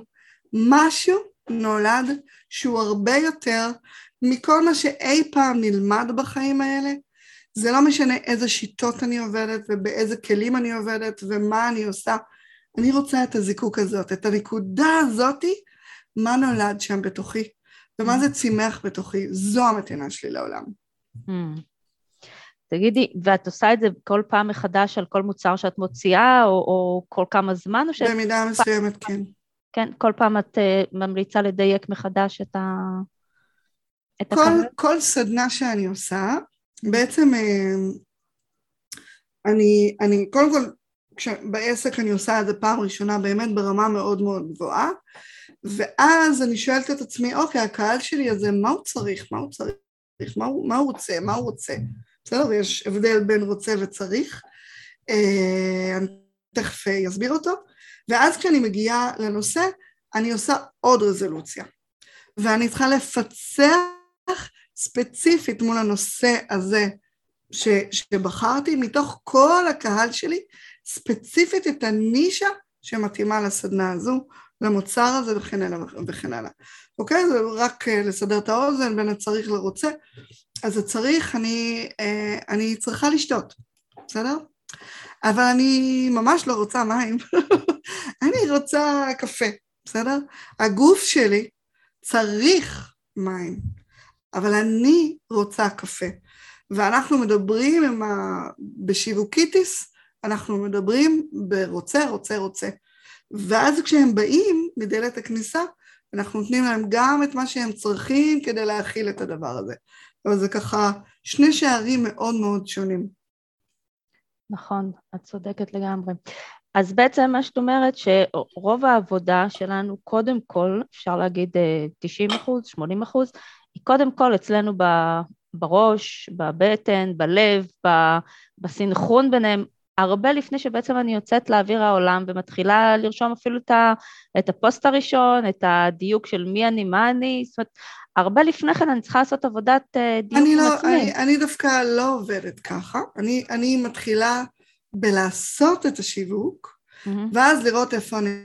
משהו נולד שהוא הרבה יותר מכל מה שאי פעם נלמד בחיים האלה. זה לא משנה איזה שיטות אני עובדת ובאיזה כלים אני עובדת ומה אני עושה. אני רוצה את הזיקוק הזאת, את הנקודה הזאתי, מה נולד שם בתוכי ומה זה צימח בתוכי. זו המתנה שלי לעולם. Hmm. תגידי, ואת עושה את זה כל פעם מחדש על כל מוצר שאת מוציאה, או, או כל כמה זמן? או שאת... במידה מסוימת, כן. כן, כל פעם את uh, ממליצה לדייק מחדש את ה... את כל, כל סדנה שאני עושה, בעצם uh, אני, אני, קודם כל, בעסק אני עושה את זה פעם ראשונה באמת ברמה מאוד מאוד גבוהה, ואז אני שואלת את עצמי, אוקיי, הקהל שלי הזה, מה הוא צריך? מה הוא צריך? מה הוא, מה הוא רוצה? מה הוא רוצה? בסדר? יש הבדל בין רוצה וצריך, אה, אני תכף אסביר אותו, ואז כשאני מגיעה לנושא, אני עושה עוד רזולוציה, ואני צריכה לפצח ספציפית מול הנושא הזה ש, שבחרתי, מתוך כל הקהל שלי, ספציפית את הנישה שמתאימה לסדנה הזו, למוצר הזה וכן הלאה וכן הלאה. אוקיי? זה רק אה, לסדר את האוזן בין הצריך לרוצה. אז הצריך, אני, אה, אני צריכה לשתות, בסדר? אבל אני ממש לא רוצה מים, אני רוצה קפה, בסדר? הגוף שלי צריך מים, אבל אני רוצה קפה. ואנחנו מדברים עם ה... בשיווקיטיס, אנחנו מדברים ברוצה, רוצה, רוצה. ואז כשהם באים מדלת הכניסה, אנחנו נותנים להם גם את מה שהם צריכים כדי להכיל את הדבר הזה. אבל זה ככה שני שערים מאוד מאוד שונים. נכון, את צודקת לגמרי. אז בעצם מה שאת אומרת שרוב העבודה שלנו קודם כל, אפשר להגיד 90 אה, אחוז, 80 אחוז, היא קודם כל אצלנו בראש, בבטן, בלב, בסנכרון ביניהם, הרבה לפני שבעצם אני יוצאת לאוויר העולם ומתחילה לרשום אפילו את הפוסט הראשון, את הדיוק של מי אני, מה אני, זאת אומרת, הרבה לפני כן אני צריכה לעשות עבודת אה, דיוק עם לא, עצמי. אני, אני דווקא לא עובדת ככה, אני, אני מתחילה בלעשות את השיווק, mm-hmm. ואז לראות איפה אני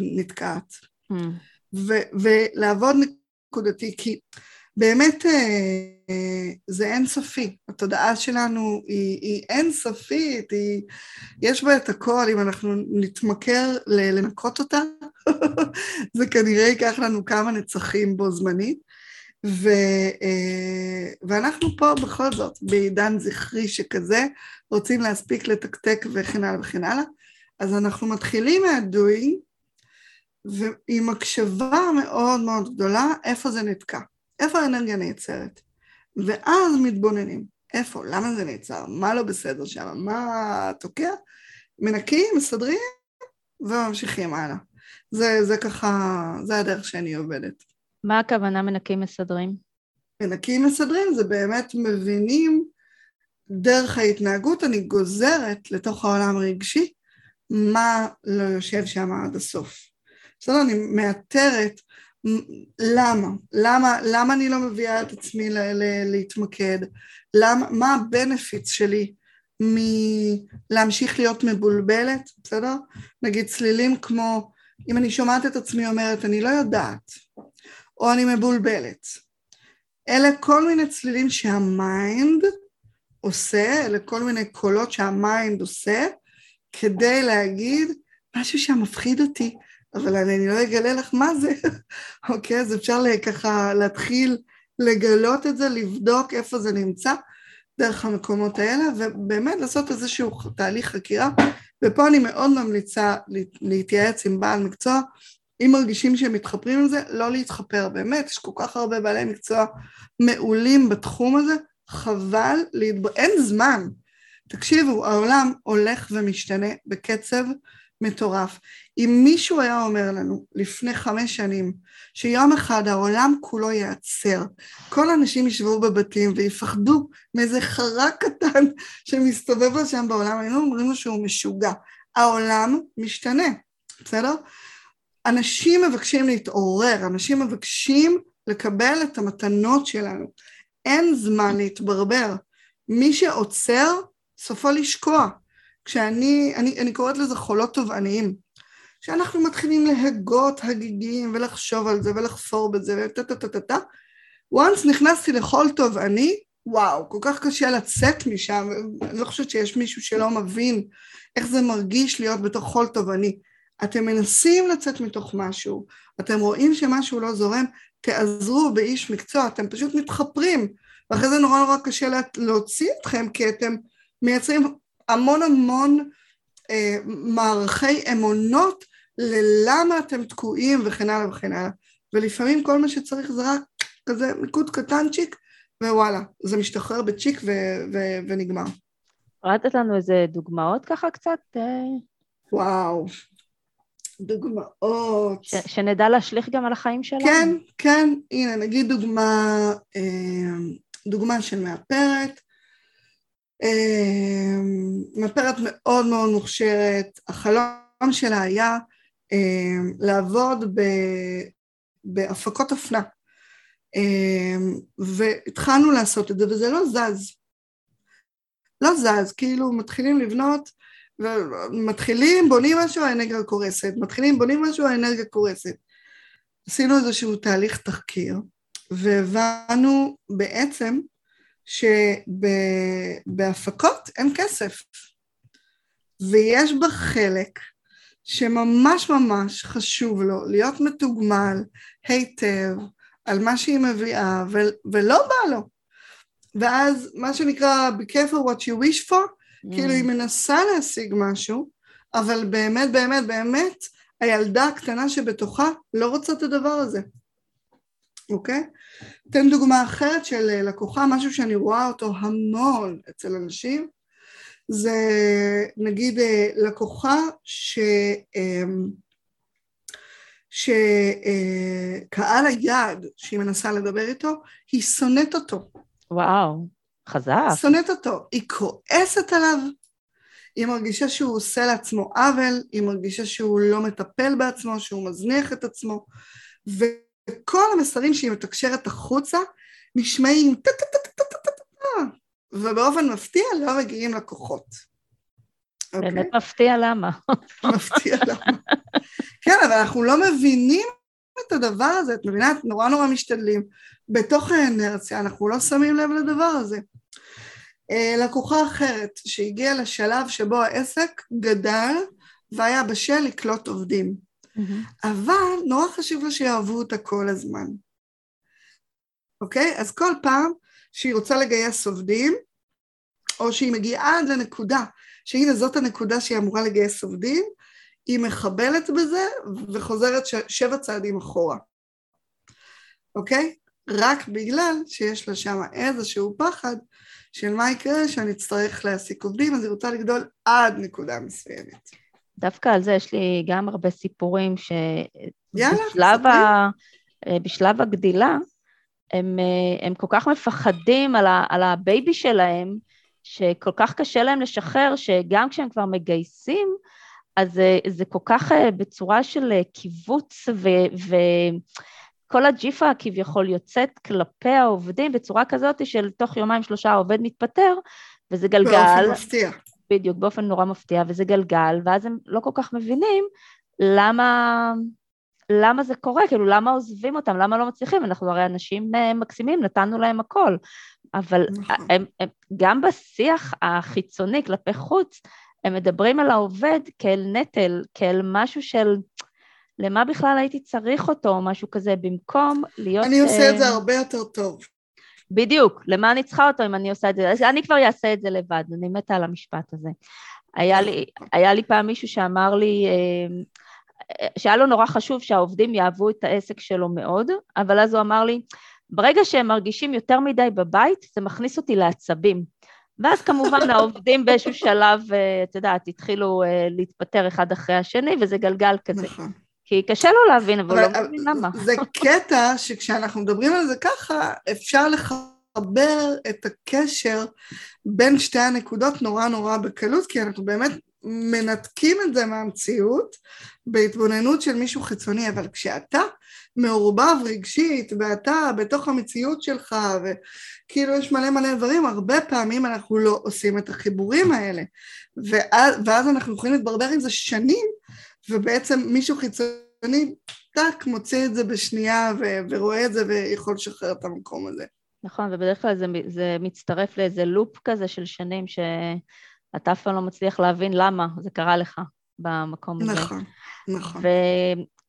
נתקעת. Mm-hmm. ו- ולעבוד נקודתי, כי באמת אה, זה אינסופי, התודעה שלנו היא, היא אינסופית, היא, יש בה את הכל, אם אנחנו נתמכר לנקות אותה, זה כנראה ייקח לנו כמה נצחים בו זמנית. ו, אה, ואנחנו פה בכל זאת, בעידן זכרי שכזה, רוצים להספיק לתקתק וכן הלאה וכן הלאה, אז אנחנו מתחילים מהדוינג, ועם הקשבה מאוד מאוד גדולה, איפה זה נתקע, איפה האנרגיה נעצרת. ואז מתבוננים, איפה, למה זה נעצר, מה לא בסדר שם, מה תוקע, מנקים, מסדרים, וממשיכים הלאה. זה, זה ככה, זה הדרך שאני עובדת. מה הכוונה מנקים מסדרים? מנקים מסדרים זה באמת מבינים דרך ההתנהגות, אני גוזרת לתוך העולם הרגשי מה לא יושב שם עד הסוף. בסדר? אני מאתרת למה, למה, למה אני לא מביאה את עצמי ל- ל- להתמקד, למה, מה הבנפיץ שלי מלהמשיך להיות מבולבלת, בסדר? נגיד צלילים כמו, אם אני שומעת את עצמי אומרת, אני לא יודעת, או אני מבולבלת. אלה כל מיני צלילים שה mind עושה, אלה כל מיני קולות שה mind עושה, כדי להגיד, משהו שם מפחיד אותי, אבל אני לא אגלה לך מה זה, אוקיי? אז אפשר ככה להתחיל לגלות את זה, לבדוק איפה זה נמצא. דרך המקומות האלה, ובאמת לעשות איזשהו תהליך חקירה, ופה אני מאוד ממליצה להתייעץ עם בעל מקצוע, אם מרגישים שהם מתחפרים עם זה, לא להתחפר, באמת, יש כל כך הרבה בעלי מקצוע מעולים בתחום הזה, חבל, להתב... אין זמן. תקשיבו, העולם הולך ומשתנה בקצב מטורף. אם מישהו היה אומר לנו לפני חמש שנים שיום אחד העולם כולו ייעצר, כל האנשים ישבו בבתים ויפחדו מאיזה חרק קטן שמסתובב לו שם בעולם, היינו אומרים לו שהוא משוגע. העולם משתנה, בסדר? אנשים מבקשים להתעורר, אנשים מבקשים לקבל את המתנות שלנו. אין זמן להתברבר. מי שעוצר, סופו לשקוע. כשאני, אני, אני קוראת לזה חולות תובעניים. כשאנחנו מתחילים להגות הגיגים ולחשוב על זה ולחפור בזה וטה טה טה טה טה, once נכנסתי לחול תובעני, וואו, כל כך קשה לצאת משם, אני לא חושבת שיש מישהו שלא מבין איך זה מרגיש להיות בתוך חול תובעני. אתם מנסים לצאת מתוך משהו, אתם רואים שמשהו לא זורם, תעזרו באיש מקצוע, אתם פשוט מתחפרים, ואחרי זה נורא נורא קשה להוציא אתכם, כי אתם מייצרים המון המון אה, מערכי אמונות ללמה אתם תקועים וכן הלאה וכן הלאה. ולפעמים כל מה שצריך זה רק כזה מיקוד קטנצ'יק, ווואלה, זה משתחרר בצ'יק ו- ו- ונגמר. לתת לנו איזה דוגמאות ככה קצת? אה? וואו, דוגמאות. ש- שנדע להשליך גם על החיים שלנו. כן, כן, הנה נגיד דוגמה, אה, דוגמה של מאפרת, מאפרת מאוד מאוד מוכשרת, החלום שלה היה לעבוד ב- בהפקות אופנה. והתחלנו לעשות את זה וזה לא זז. לא זז, כאילו מתחילים לבנות מתחילים, בונים משהו, האנרגיה קורסת, מתחילים, בונים משהו, האנרגיה קורסת. עשינו איזשהו תהליך תחקיר, והבנו בעצם שבהפקות אין כסף, ויש בה חלק שממש ממש חשוב לו להיות מתוגמל היטב על מה שהיא מביאה, ו- ולא בא לו. ואז מה שנקרא be careful what you wish for, mm. כאילו היא מנסה להשיג משהו, אבל באמת באמת באמת הילדה הקטנה שבתוכה לא רוצה את הדבר הזה, אוקיי? אתן דוגמה אחרת של לקוחה, משהו שאני רואה אותו המון אצל אנשים, זה נגיד לקוחה ש... שקהל היעד שהיא מנסה לדבר איתו, היא שונאת אותו. וואו, חזק. שונאת אותו, היא כועסת עליו, היא מרגישה שהוא עושה לעצמו עוול, היא מרגישה שהוא לא מטפל בעצמו, שהוא מזניח את עצמו, וכל המסרים שהיא מתקשרת החוצה נשמעים טה טה טה טה טה טה טה ובאופן מפתיע לא מגיעים לקוחות. באמת מפתיע למה. מפתיע למה. כן, אבל אנחנו לא מבינים את הדבר הזה, את מבינה? נורא נורא משתדלים. בתוך האנרציה אנחנו לא שמים לב לדבר הזה. לקוחה אחרת שהגיעה לשלב שבו העסק גדל והיה בשל לקלוט עובדים. Mm-hmm. אבל נורא חשוב לה שיאהבו אותה כל הזמן. אוקיי? אז כל פעם שהיא רוצה לגייס עובדים, או שהיא מגיעה עד לנקודה, שהנה זאת הנקודה שהיא אמורה לגייס עובדים, היא מחבלת בזה וחוזרת ש- שבע צעדים אחורה. אוקיי? רק בגלל שיש לה שם איזשהו פחד של מה יקרה שאני אצטרך להעסיק עובדים, אז היא רוצה לגדול עד נקודה מסוימת. דווקא על זה יש לי גם הרבה סיפורים שבשלב ה... בשלב הגדילה הם, הם כל כך מפחדים על, ה... על ה baby שלהם, שכל כך קשה להם לשחרר, שגם כשהם כבר מגייסים, אז זה, זה כל כך בצורה של קיבוץ ו... ו... כל הג'יפה כביכול יוצאת כלפי העובדים בצורה כזאת של תוך יומיים שלושה העובד מתפטר, וזה גלגל. באופן מפתיע. בדיוק, באופן נורא מפתיע, וזה גלגל, ואז הם לא כל כך מבינים למה, למה זה קורה, כאילו למה עוזבים אותם, למה לא מצליחים, אנחנו הרי אנשים מקסימים, נתנו להם הכל, אבל נכון. הם, הם, גם בשיח החיצוני כלפי חוץ, הם מדברים על העובד כאל נטל, כאל משהו של... למה בכלל הייתי צריך אותו או משהו כזה, במקום להיות... אני עושה את זה הרבה יותר טוב. בדיוק, למה אני צריכה אותו אם אני עושה את זה? אני כבר אעשה את זה לבד, אני מתה על המשפט הזה. היה לי, היה לי פעם מישהו שאמר לי, אה, שהיה לו נורא חשוב שהעובדים יאהבו את העסק שלו מאוד, אבל אז הוא אמר לי, ברגע שהם מרגישים יותר מדי בבית, זה מכניס אותי לעצבים. ואז כמובן העובדים באיזשהו שלב, אה, את יודעת, התחילו אה, להתפטר אחד אחרי השני, וזה גלגל כזה. נכון. כי קשה לו להבין, אבל הוא לא מבין למה. זה קטע שכשאנחנו מדברים על זה ככה, אפשר לחבר את הקשר בין שתי הנקודות נורא נורא בקלות, כי אנחנו באמת מנתקים את זה מהמציאות בהתבוננות של מישהו חיצוני, אבל כשאתה מעורבב רגשית ואתה בתוך המציאות שלך וכאילו יש מלא מלא דברים, הרבה פעמים אנחנו לא עושים את החיבורים האלה ואז, ואז אנחנו יכולים להתברבר עם זה שנים ובעצם מישהו חיצוני טאק מוציא את זה בשנייה ו- ורואה את זה ויכול לשחרר את המקום הזה. נכון, ובדרך כלל זה, זה מצטרף לאיזה לופ כזה של שנים שאתה אף פעם לא מצליח להבין למה זה קרה לך במקום הזה. נכון, נכון.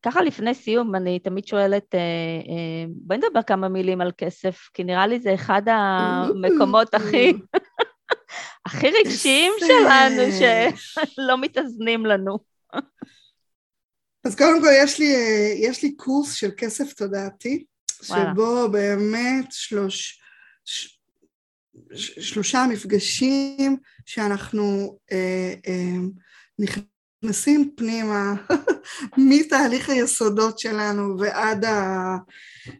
וככה לפני סיום, אני תמיד שואלת, אה, אה, בואי נדבר כמה מילים על כסף, כי נראה לי זה אחד המקומות הכי... הכי רגשיים שלנו, שלא מתאזנים לנו. אז קודם כל יש לי, יש לי קורס של כסף תודעתי, שבו באמת שלוש, ש, שלושה מפגשים שאנחנו אה, אה, נכנסים פנימה מתהליך היסודות שלנו ועד, ה,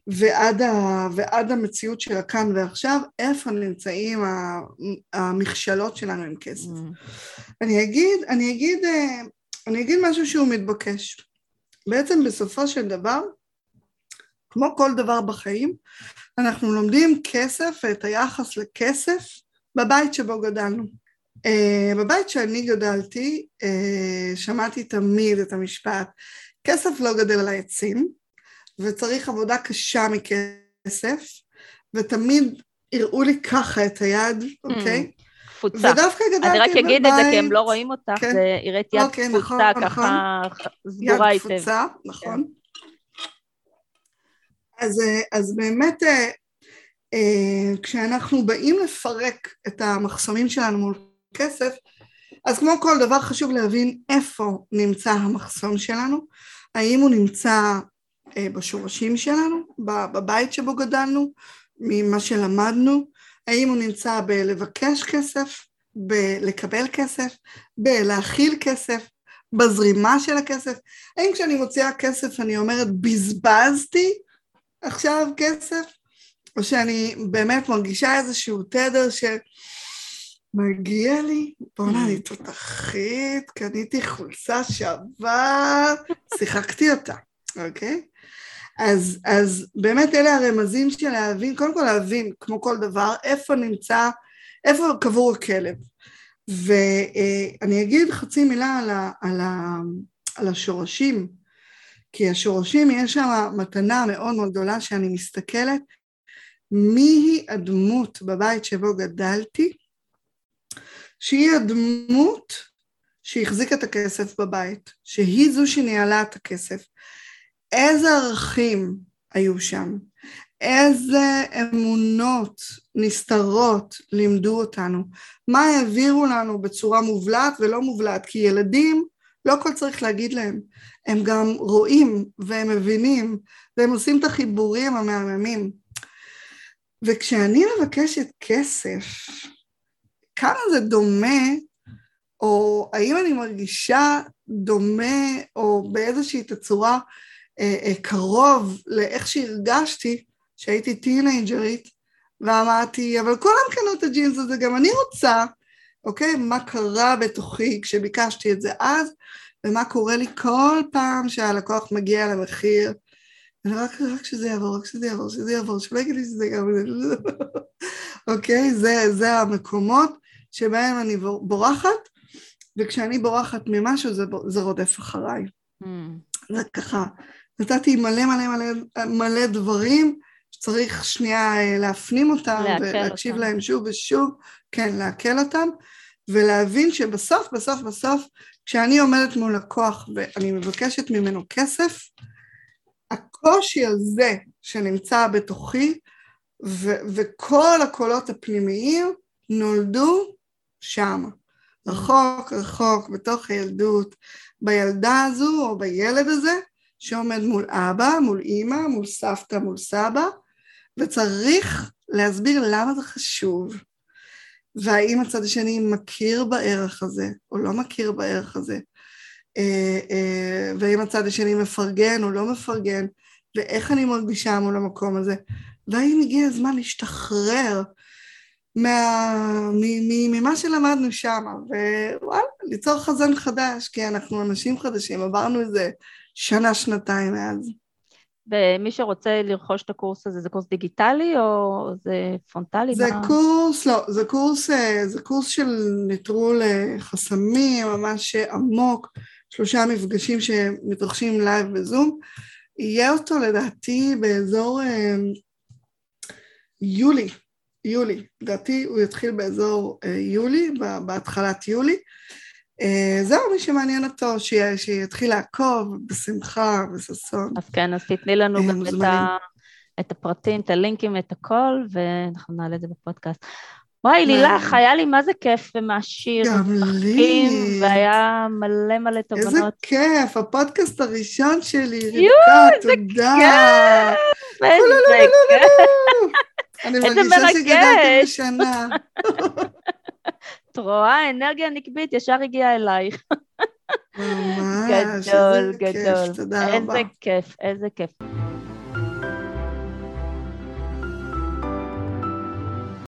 ועד, ה, ועד המציאות של הכאן ועכשיו, איפה נמצאים המכשלות שלנו עם כסף. Mm. אני אגיד, אני אגיד, אה, אני אגיד משהו שהוא מתבקש. בעצם בסופו של דבר, כמו כל דבר בחיים, אנחנו לומדים כסף ואת היחס לכסף בבית שבו גדלנו. Uh, בבית שאני גדלתי, uh, שמעתי תמיד את המשפט, כסף לא גדל על העצים, וצריך עבודה קשה מכסף, ותמיד הראו לי ככה את היד, אוקיי? Mm. תפוצה. ודווקא גדלתי בבית... אני רק אגיד את זה כי הם לא רואים אותך, כן. זה הראית יד אוקיי, תפוצה נכון, ככה נכון. סגורה היטב. יד תפוצה, נכון. כן. אז, אה, אז באמת אה, אה, כשאנחנו באים לפרק את המחסומים שלנו מול כסף, אז כמו כל דבר חשוב להבין איפה נמצא המחסום שלנו, האם הוא נמצא בשורשים שלנו, בבית שבו גדלנו, ממה שלמדנו, האם הוא נמצא בלבקש כסף, בלקבל כסף, בלהכיל כסף, בזרימה של הכסף? האם כשאני מוציאה כסף אני אומרת בזבזתי עכשיו כסף? או שאני באמת מרגישה איזשהו תדר שמגיע לי, בוא'נה, אני תותחית, קניתי חולצה שווה, שיחקתי אותה, אוקיי? אז, אז באמת אלה הרמזים של להבין, קודם כל להבין, כמו כל דבר, איפה נמצא, איפה קבור הכלב. ואני אגיד חצי מילה על, ה, על, ה, על השורשים, כי השורשים יש שם מתנה מאוד מאוד גדולה שאני מסתכלת, מי היא הדמות בבית שבו גדלתי, שהיא הדמות שהחזיקה את הכסף בבית, שהיא זו שניהלה את הכסף, איזה ערכים היו שם, איזה אמונות נסתרות לימדו אותנו, מה העבירו לנו בצורה מובלעת ולא מובלעת, כי ילדים לא הכל צריך להגיד להם, הם גם רואים והם מבינים והם עושים את החיבורים המהממים. וכשאני מבקשת כסף, כמה זה דומה, או האם אני מרגישה דומה, או באיזושהי תצורה קרוב לאיך שהרגשתי כשהייתי טינג'רית, ואמרתי, אבל כולם קנו את הג'ינס הזה, גם אני רוצה, אוקיי? מה קרה בתוכי כשביקשתי את זה אז, ומה קורה לי כל פעם שהלקוח מגיע למחיר, רק, רק שזה יעבור, רק שזה יעבור, שזה יעבור, שלא יגיד לי שזה גם... אוקיי? זה, זה המקומות שבהם אני בורחת, וכשאני בורחת ממשהו זה, זה רודף אחריי. Mm. זה ככה, נתתי מלא מלא מלא מלא דברים שצריך שנייה אה, להפנים אותם ולהקשיב אותם. להם שוב ושוב, כן, לעכל אותם, ולהבין שבסוף, בסוף, בסוף, כשאני עומדת מול לקוח ואני מבקשת ממנו כסף, הקושי הזה שנמצא בתוכי, ו- וכל הקולות הפנימיים נולדו שם, רחוק רחוק בתוך הילדות, בילדה הזו או בילד הזה שעומד מול אבא, מול אימא, מול סבתא, מול סבא, וצריך להסביר למה זה חשוב, והאם הצד השני מכיר בערך הזה או לא מכיר בערך הזה, אה, אה, והאם הצד השני מפרגן או לא מפרגן, ואיך אני מרגישה מול המקום הזה, והאם הגיע הזמן להשתחרר מה, ממה שלמדנו שם, ווואלה, ליצור חזון חדש, כי אנחנו אנשים חדשים, עברנו איזה שנה, שנתיים מאז. ומי שרוצה לרכוש את הקורס הזה, זה קורס דיגיטלי או זה פרונטלי? זה מה? קורס, לא, זה קורס, אה, זה קורס של נטרול אה, חסמים, ממש עמוק, שלושה מפגשים שמתרחשים live בזום. יהיה אותו לדעתי באזור אה, יולי, יולי, לדעתי הוא יתחיל באזור אה, יולי, בהתחלת יולי. אה, זהו, מי שמעניין אותו, שיתחיל לעקוב בשמחה, בששון. אז כן, אז תתני לנו גם את, ה, את הפרטים, את הלינקים, את הכל, ואנחנו נעלה את זה בפודקאסט. וואי, לילך, היה לי מה זה כיף ומעשיר. גם לי. והיה מלא מלא תובנות. איזה כיף, הפודקאסט הראשון שלי, רבקה, תודה. איזה כיף. אני מרגישה שגדלתי בשנה. את רואה, אנרגיה נקבית ישר הגיעה אלייך. ממש, גדול, איזה גדול. כיף, תודה רבה. איזה כיף, איזה כיף.